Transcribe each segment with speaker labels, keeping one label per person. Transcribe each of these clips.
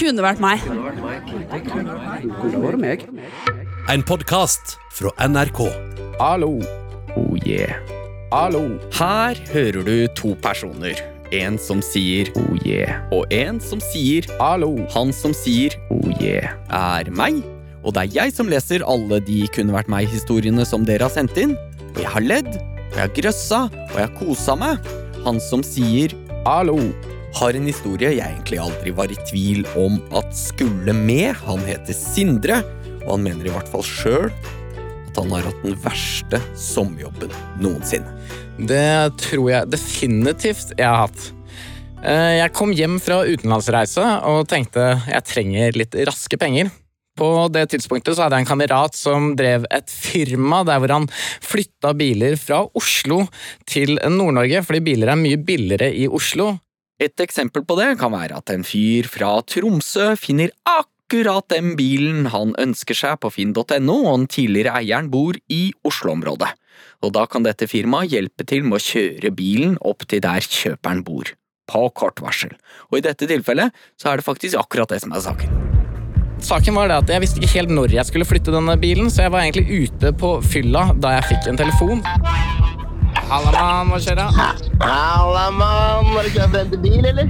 Speaker 1: kunne vært meg.
Speaker 2: En podkast fra NRK.
Speaker 3: Hallo. Oh yeah. Hallo.
Speaker 4: Her hører du to personer. En som sier
Speaker 3: Oh yeah.
Speaker 4: og en som sier
Speaker 3: Hallo.
Speaker 4: Han som sier
Speaker 3: Oh yeah.
Speaker 4: er meg. Og det er jeg som leser alle de kunne vært meg-historiene som dere har sendt inn. Og jeg har ledd, og jeg har grøssa, og jeg har kosa meg. Han som sier
Speaker 3: Hallo.
Speaker 4: Har en historie jeg egentlig aldri var i tvil om at skulle med. Han heter Sindre, og han mener i hvert fall sjøl at han har hatt den verste sommerjobben noensinne.
Speaker 3: Det tror jeg definitivt jeg har hatt. Eh, Jeg kom hjem fra utenlandsreise og tenkte jeg trenger litt raske penger. På det tidspunktet så hadde jeg en kamerat som drev et firma der hvor han flytta biler fra Oslo til Nord-Norge, fordi biler er mye billigere i Oslo.
Speaker 4: Et eksempel på det kan være at en fyr fra Tromsø finner akkurat den bilen han ønsker seg på finn.no, og den tidligere eieren bor i Oslo-området. Og da kan dette firmaet hjelpe til med å kjøre bilen opp til der kjøperen bor, på kort varsel. Og i dette tilfellet så er det faktisk akkurat det som er saken.
Speaker 3: Saken var det at Jeg visste ikke helt når jeg skulle flytte denne bilen, så jeg var egentlig ute på fylla da jeg fikk en telefon. Halla, mann, hva skjer da?
Speaker 5: Halla, mann! Var du kjørt frem til bil, eller?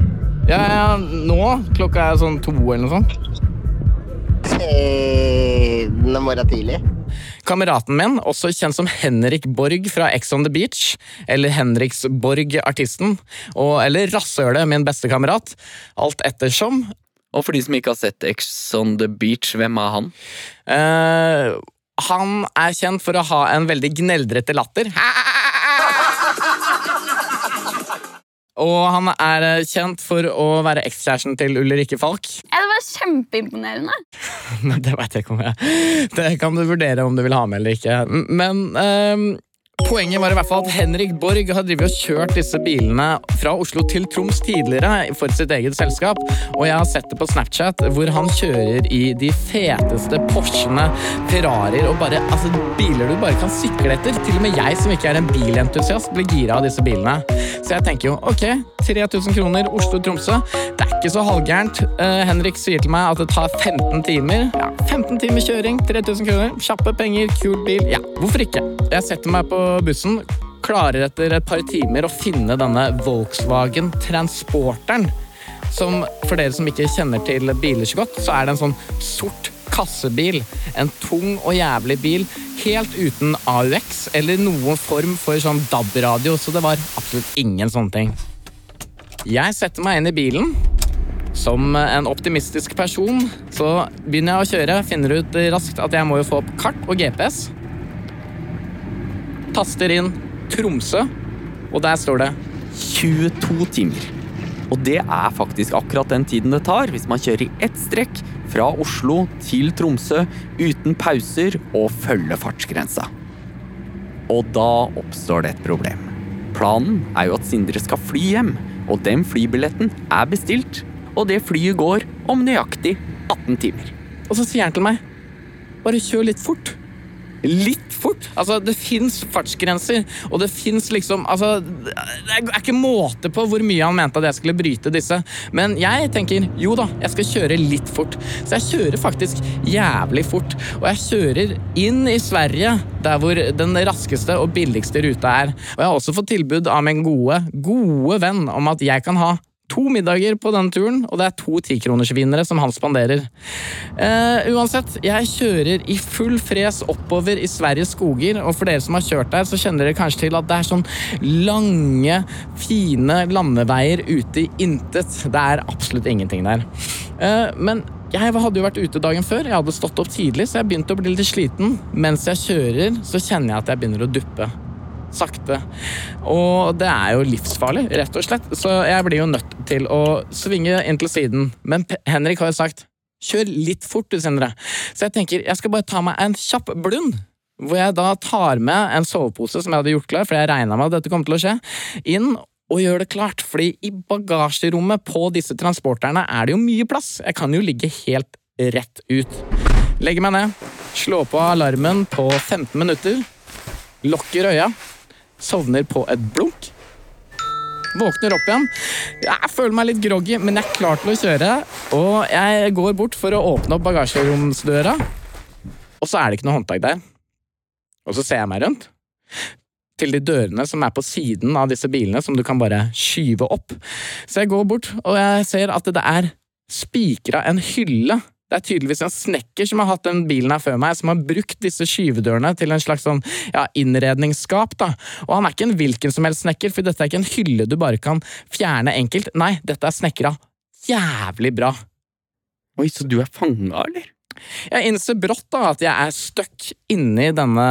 Speaker 3: Ja, ja, nå? Klokka er sånn to eller noe sånt.
Speaker 5: Nå er morgen tidlig.
Speaker 3: Kameraten min, også kjent som Henrik Borg fra Ex on the Beach, eller Henriks Borg, artisten, og, eller Rasshølet, min beste kamerat, alt ettersom,
Speaker 4: Og for de som ikke har sett Ex on the Beach, hvem er han?
Speaker 3: Uh, han er kjent for å ha en veldig gneldrete latter. Og han er eh, kjent for å være ekskjæresten til Ulrikke Falk.
Speaker 6: Ja, det var kjempeimponerende.
Speaker 3: Men det vet jeg ikke om jeg Det kan du vurdere om du vil ha med eller ikke. Men ehm, poenget var i hvert fall at Henrik Borg har og kjørt disse bilene fra Oslo til Troms tidligere for sitt eget selskap. Og jeg har sett det på Snapchat hvor han kjører i de feteste Porschene, Ferrarier og bare altså, biler du bare kan sykle etter. Til og med jeg som ikke er en bilentusiast, blir gira av disse bilene. Så jeg tenker jo ok, 3000 kroner, Oslo-Tromsø. Det er ikke så halvgærent. Uh, Henrik sier til meg at det tar 15 timer. Ja, 15 timer kjøring, 3000 kroner. Kjappe penger, kul bil. Ja, hvorfor ikke? Jeg setter meg på bussen, klarer etter et par timer å finne denne Volkswagen Transporteren. Som for dere som ikke kjenner til biler så godt, så er det en sånn sort kassebil. En tung og jævlig bil, helt uten AUX eller noen form for sånn DAB-radio, så det var absolutt ingen sånne ting. Jeg setter meg inn i bilen. Som en optimistisk person så begynner jeg å kjøre, finner ut raskt at jeg må jo få opp kart og GPS. Taster inn Tromsø, og der står det
Speaker 4: 22 timer. Og det er faktisk akkurat den tiden det tar hvis man kjører i ett strekk fra Oslo til Tromsø uten pauser og følger fartsgrensa. Og da oppstår det et problem. Planen er jo at Sindre skal fly hjem, og den flybilletten er bestilt. Og det flyet går om nøyaktig 18 timer.
Speaker 3: Og så sier han til meg Bare kjør litt fort. Litt fort? Altså, det fins fartsgrenser, og det fins liksom Altså, det er ikke måte på hvor mye han mente at jeg skulle bryte disse. Men jeg tenker jo da, jeg skal kjøre litt fort. Så jeg kjører faktisk jævlig fort. Og jeg kjører inn i Sverige, der hvor den raskeste og billigste ruta er. Og jeg har også fått tilbud av min gode, gode venn om at jeg kan ha to middager på denne turen, og det er to tikronersvinnere som han spanderer. Eh, uansett, jeg kjører i full fres oppover i Sveriges skoger, og for dere som har kjørt der, så kjenner dere kanskje til at det er sånn lange, fine landeveier ute i intet. Det er absolutt ingenting der. Eh, men jeg hadde jo vært ute dagen før, jeg hadde stått opp tidlig, så jeg begynte å bli litt sliten. Mens jeg kjører, så kjenner jeg at jeg begynner å duppe sakte. Og det er jo livsfarlig, rett og slett. Så jeg blir jo nødt til å svinge inn til siden. Men Henrik har jo sagt kjør litt fort, du, Sindre. Så jeg tenker jeg skal bare ta meg en kjapp blund. Hvor jeg da tar med en sovepose som jeg hadde gjort klar, for jeg regna med at dette kom til å skje, inn og gjør det klart. Fordi i bagasjerommet på disse transporterne er det jo mye plass. Jeg kan jo ligge helt rett ut. Legger meg ned, slår på alarmen på 15 minutter, lukker øya, sovner på et blunk. Våkner opp igjen. Jeg føler meg litt groggy, men jeg er klar til å kjøre. Og jeg går bort for å åpne opp bagasjeromsdøra, og så er det ikke noe håndtak der. Og så ser jeg meg rundt til de dørene som er på siden av disse bilene, som du kan bare skyve opp. Så jeg går bort, og jeg ser at det er spikra en hylle. Det er tydeligvis en snekker som har hatt den bilen her før meg, som har brukt disse skyvedørene til en slags sånn, ja, innredningsskap. da. Og han er ikke en hvilken som helst snekker, for dette er ikke en hylle du bare kan fjerne enkelt. Nei, dette er snekra jævlig bra.
Speaker 4: Oi, så du er fanga, eller?
Speaker 3: Jeg innser brått da at jeg er stuck inni denne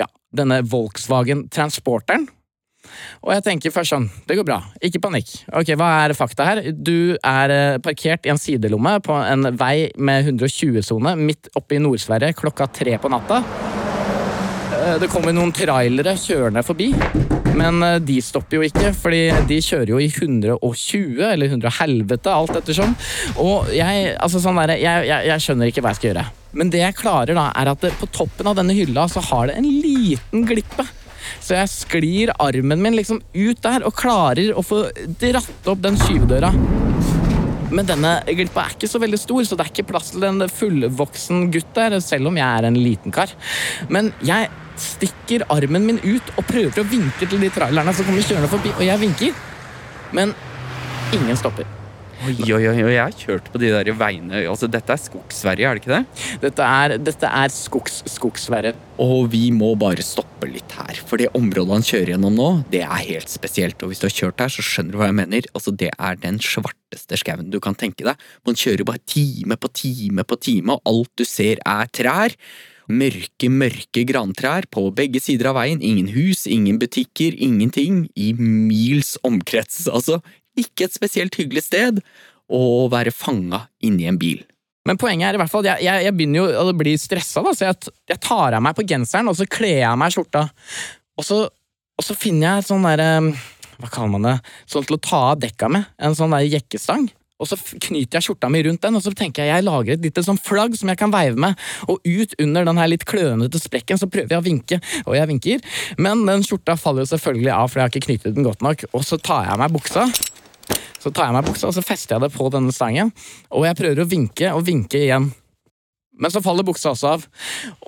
Speaker 3: ja, denne Volkswagen Transporteren. Og jeg tenker først sånn, det går bra, ikke panikk. Ok, Hva er fakta her? Du er eh, parkert i en sidelomme på en vei med 120-sone midt oppe i Nord-Sverige klokka tre på natta. Eh, Det kommer noen trailere kjørende forbi, men eh, de stopper jo ikke, fordi de kjører jo i 120 eller 100 helvete, alt ettersom. Og jeg, altså sånn der, jeg, jeg, jeg skjønner ikke hva jeg skal gjøre. Men det jeg klarer, da, er at på toppen av denne hylla så har det en liten glippe. Så jeg sklir armen min liksom ut der og klarer å få dratt opp den skyvedøra. Men denne glippa er ikke så veldig stor, så det er ikke plass til en fullvoksen gutt der, selv om jeg er en liten kar. Men jeg stikker armen min ut og prøver å vinke til de trailerne som kommer kjørende forbi, og jeg vinker. Men ingen stopper.
Speaker 4: Oi, oi, oi, oi, jeg har kjørt på de der veiene. Altså, Dette er Skogs-Sverige, er det ikke det?
Speaker 3: Dette er, dette er skogs, skogsverre.
Speaker 4: Og vi må bare stoppe litt her, for det området han kjører gjennom nå, det er helt spesielt. Og hvis du har kjørt her, så skjønner du hva jeg mener. Altså, Det er den svarteste skauen du kan tenke deg. Man kjører bare time på time på time, og alt du ser er trær. Mørke, mørke grantrær på begge sider av veien. Ingen hus, ingen butikker, ingenting. I mils omkrets, altså. Ikke et spesielt hyggelig sted å være fanga inni en bil.
Speaker 3: Men poenget er i hvert fall, jeg, jeg, jeg begynner jo å bli stressa, da, så jeg, jeg tar av meg på genseren, og så kler jeg av meg skjorta. Og så, og så finner jeg sånn derre Hva kaller man det? Sånn til å ta av dekka med. En sånn der jekkestang. Og så knyter jeg skjorta mi rundt den, og så tenker jeg jeg lager et lite sånn flagg som jeg kan veive med. Og ut under den her litt klønete sprekken så prøver jeg å vinke, og jeg vinker. Men den skjorta faller jo selvfølgelig av, for jeg har ikke knyttet den godt nok. Og så tar jeg av meg buksa. Så tar jeg meg buksa, og så fester jeg det på denne stangen. Og jeg prøver å vinke og vinke igjen. Men så faller buksa også av.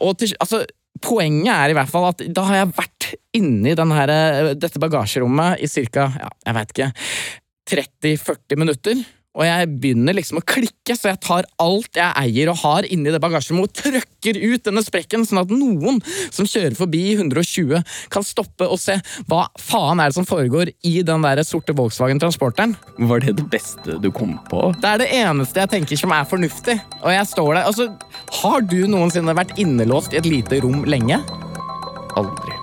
Speaker 3: Og til, altså, poenget er i hvert fall at da har jeg vært inni den eh, dette bagasjerommet i ca. Ja, jeg vet ikke 30-40 minutter. Og jeg begynner liksom å klikke, så jeg tar alt jeg eier og har inni det bagasjerommet og trøkker ut denne sprekken, sånn at noen som kjører forbi i 120, kan stoppe og se hva faen er det som foregår i den der sorte Volkswagen Transporteren.
Speaker 4: Var det det beste du kom på?
Speaker 3: Det er det eneste jeg tenker som er fornuftig. Og jeg står der, altså, Har du noensinne vært innelåst i et lite rom lenge?
Speaker 4: Aldri.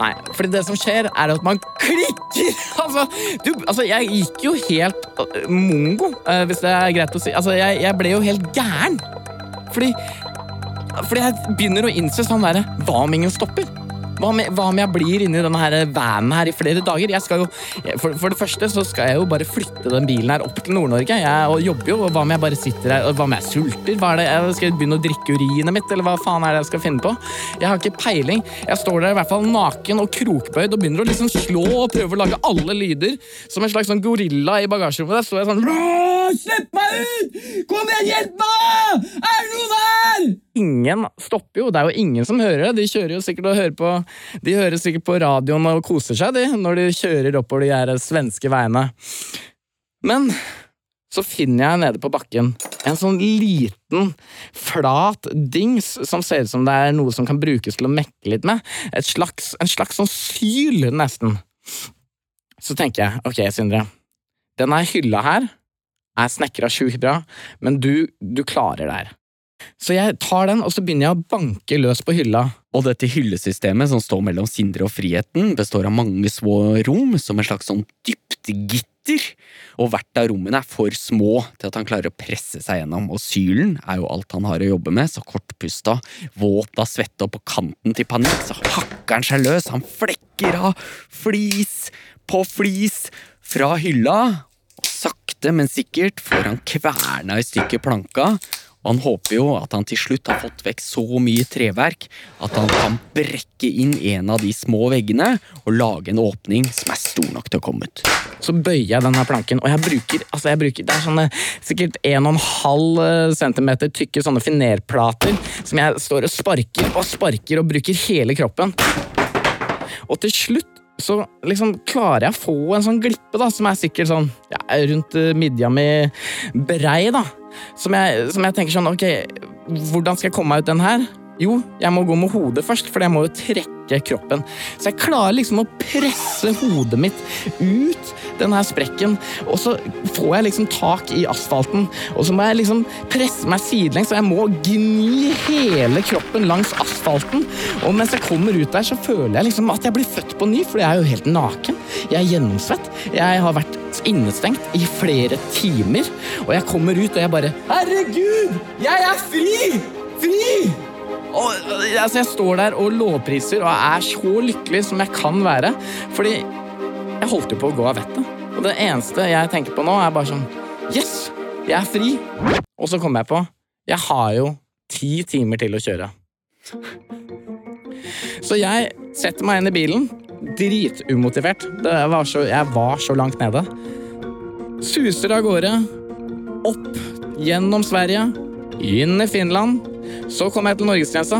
Speaker 3: Nei, fordi det som skjer, er at man klikker! Altså, du, altså jeg gikk jo helt øh, mongo, øh, hvis det er greit å si. Altså, jeg, jeg ble jo helt gæren. Fordi Fordi jeg begynner å innse sånn derre Hva om ingen stopper? Hva om, jeg, hva om jeg blir inni denne her vanen her i flere dager? Jeg skal jo, for, for det første så skal jeg jo bare flytte den bilen her opp til Nord-Norge. Jeg jobber jo, og hva om jeg bare sitter her, hva om jeg sulter? Hva er det, jeg skal jeg begynne å drikke urinet mitt, eller hva faen er det jeg skal finne på? Jeg har ikke peiling. Jeg står der i hvert fall naken og krokbøyd og begynner å liksom slå og prøve å lage alle lyder. Som en slags sånn gorilla i bagasjerommet. Der står jeg sånn «Åh, Slipp meg ut! Kom igjen, hjelp meg! Er det noen her? Ingen stopper jo. Det er jo ingen som hører det. De kjører jo sikkert og hører på De hører sikkert på radioen og koser seg, de, når de kjører oppover de her svenske veiene. Men så finner jeg nede på bakken en sånn liten, flat dings som ser ut som det er noe som kan brukes til å mekke litt med. Et slags, en slags sånn syl, nesten. Så tenker jeg, ok, Sindre. Denne hylla her er snekra sjukt bra, men du, du klarer det her. Så jeg tar den, og så begynner jeg å banke løs på hylla.
Speaker 4: Og dette hyllesystemet som står mellom Sindre og Friheten, består av mange små rom, som en slags sånn dyptgitter. Og hvert av rommene er for små til at han klarer å presse seg gjennom, og sylen er jo alt han har å jobbe med, så kortpusta, våt av svette og på kanten til panikk, så hakker han seg løs, han flekker av flis på flis fra hylla, sakte, men sikkert får han kverna i stykker planka, Og han håper jo at han til slutt har fått vekk så mye treverk at han kan brekke inn en av de små veggene og lage en åpning som er stor nok til å komme ut.
Speaker 3: Så bøyer jeg denne planken, og jeg bruker, altså jeg bruker det er sånne sikkert 1,5 cm tykke sånne finerplater som jeg står og sparker og sparker og bruker hele kroppen. Og til slutt så liksom klarer jeg å få en sånn glippe da, som er sikkert sånn ja, rundt eh, midja mi brei. da. Som jeg, som jeg tenker sånn Ok, hvordan skal jeg komme meg ut den her? Jo, jeg må gå med hodet først, for jeg må jo trekke kroppen. Så jeg klarer liksom å presse hodet mitt ut denne sprekken, og så får jeg liksom tak i asfalten, og så må jeg liksom presse meg sidelengs, og jeg må gni hele kroppen langs asfalten. Og mens jeg kommer ut der, så føler jeg liksom at jeg blir født på ny, for jeg er jo helt naken. Jeg er gjennomsvett. Jeg har vært innestengt i flere timer, og jeg kommer ut, og jeg bare Herregud! Jeg er fri! Fri! Og, altså, jeg står der og lovpriser og er så lykkelig som jeg kan være. Fordi jeg holdt jo på å gå av vettet. Og det eneste jeg tenker på nå, er bare sånn Yes! Jeg er fri! Og så kommer jeg på Jeg har jo ti timer til å kjøre. Så jeg setter meg inn i bilen, dritumotivert. Var så, jeg var så langt nede. Suser av gårde. Opp gjennom Sverige. Inn i Finland. Så kommer jeg til norgesgrensa.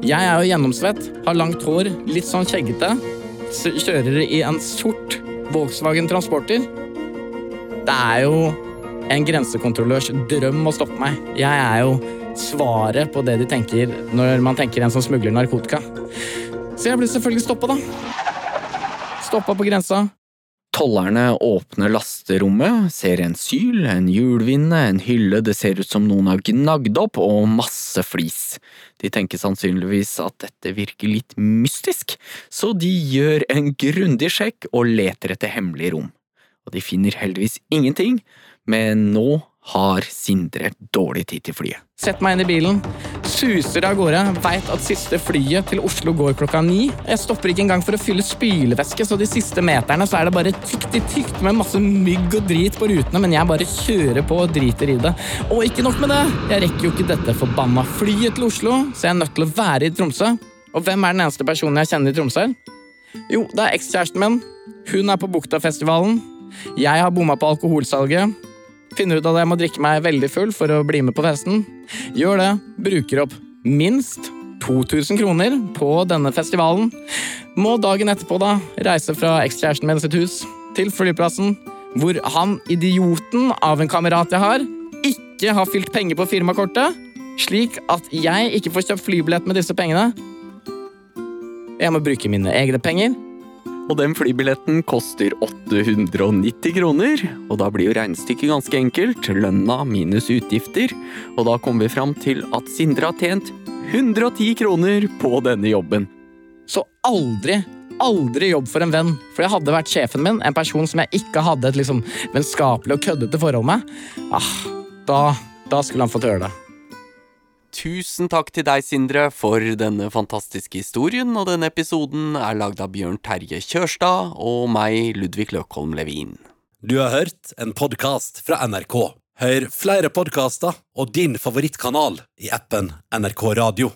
Speaker 3: Jeg er jo gjennomsvett, har langt hår, litt sånn kjeggete. Kjører i en sort Volkswagen Transporter. Det er jo en grensekontrollørs drøm å stoppe meg. Jeg er jo svaret på det de tenker når man tenker en som smugler narkotika. Så jeg blir selvfølgelig stoppa, da. Stoppa på grensa.
Speaker 4: Tollerne åpner lasterommet, ser en syl, en hjulvinne, en hylle det ser ut som noen har gnagd opp, og masse flis. De tenker sannsynligvis at dette virker litt mystisk, så de gjør en grundig sjekk og leter etter hemmelige rom. Og de finner heldigvis ingenting, men nå har Sindre dårlig tid til flyet.
Speaker 3: Sett meg inn i bilen, suser av gårde, veit at siste flyet til Oslo går klokka ni. Jeg stopper ikke engang for å fylle spylevæske, så de siste meterne så er det bare tykt i tykt med masse mygg og drit på rutene, men jeg bare kjører på og driter i det. Og ikke nok med det, jeg rekker jo ikke dette forbanna flyet til Oslo, så jeg er nødt til å være i Tromsø. Og hvem er den eneste personen jeg kjenner i Tromsø? Jo, det er ekskjæresten min. Hun er på Buktafestivalen. Jeg har bomma på alkoholsalget. Finner ut at jeg må drikke meg veldig full for å bli med på festen. Gjør det. Bruker opp minst 2000 kroner på denne festivalen. Må dagen etterpå da reise fra ekskjæresten min sitt hus til flyplassen, hvor han idioten av en kamerat jeg har, ikke har fylt penger på firmakortet, slik at jeg ikke får kjøpt flybillett med disse pengene. Jeg må bruke mine egne penger.
Speaker 4: Og den flybilletten koster 890 kroner, og da blir jo regnestykket ganske enkelt, lønna minus utgifter, og da kommer vi fram til at Sindre har tjent 110 kroner på denne jobben.
Speaker 3: Så aldri, aldri jobb for en venn. For jeg hadde vært sjefen min, en person som jeg ikke hadde et liksom vennskapelig og køddete forhold med. Ah, da, da skulle han fått høre det.
Speaker 4: Tusen takk til deg, Sindre, for denne fantastiske historien, og denne episoden er lagd av Bjørn Terje Kjørstad og meg, Ludvig Løkholm Levin.
Speaker 2: Du har hørt en podkast fra NRK. Hør flere podkaster og din favorittkanal i appen NRK Radio.